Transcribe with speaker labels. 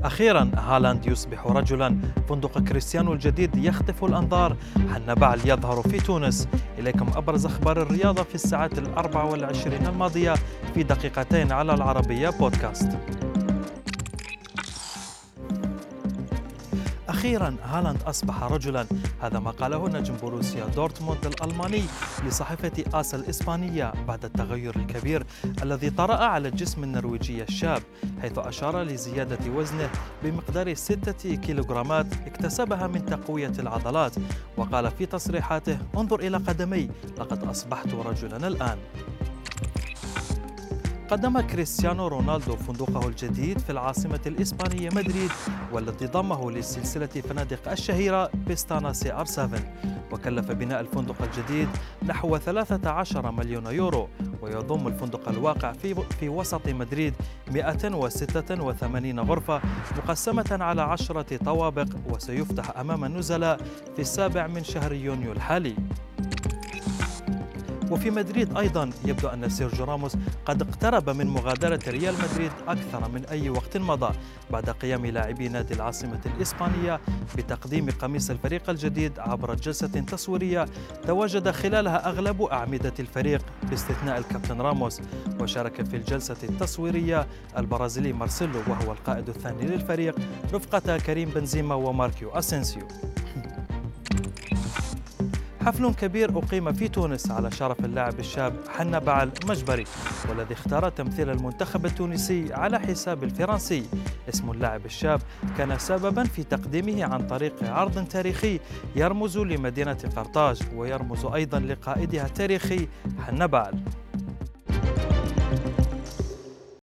Speaker 1: أخيرا هالاند يصبح رجلا. فندق كريستيانو الجديد يخطف الأنظار. حنبعل يظهر في تونس. إليكم أبرز أخبار الرياضة في الساعات الأربع والعشرين الماضية في دقيقتين على العربية بودكاست. أخيرا هالاند أصبح رجلا. هذا ما قاله نجم بروسيا دورتموند الألماني لصحيفة آس الإسبانية بعد التغير الكبير الذي طرأ على الجسم النرويجي الشاب حيث أشار لزيادة وزنه بمقدار ستة كيلوغرامات اكتسبها من تقوية العضلات. وقال في تصريحاته انظر إلى قدمي لقد أصبحت رجلا الآن. قدم كريستيانو رونالدو فندقه الجديد في العاصمة الإسبانية مدريد والذي ضمه لسلسلة فنادق الشهيرة بيستانا CR 7 وكلف بناء الفندق الجديد نحو 13 مليون يورو ويضم الفندق الواقع في, في وسط مدريد 186 غرفة مقسمة على عشرة طوابق وسيفتح أمام النزلاء في السابع من شهر يونيو الحالي. وفي مدريد أيضا. يبدو أن سيرجيو راموس قد اقترب من مغادرة ريال مدريد أكثر من أي وقت مضى بعد قيام لاعبي نادي العاصمة الإسبانية بتقديم قميص الفريق الجديد عبر جلسة تصويرية تواجد خلالها أغلب أعمدة الفريق باستثناء الكابتن راموس. وشارك في الجلسة التصويرية البرازيلي مارسيلو وهو القائد الثاني للفريق رفقة كريم بنزيما وماركيو أسينسيو. حفل كبير أقيم في تونس على شرف اللاعب الشاب حنا بعل مجبري والذي اختار تمثيل المنتخب التونسي على حساب الفرنسي. اسم اللاعب الشاب كان سببا في تقديمه عن طريق عرض تاريخي يرمز لمدينة قرطاج ويرمز أيضا لقائدها التاريخي حنا بعل.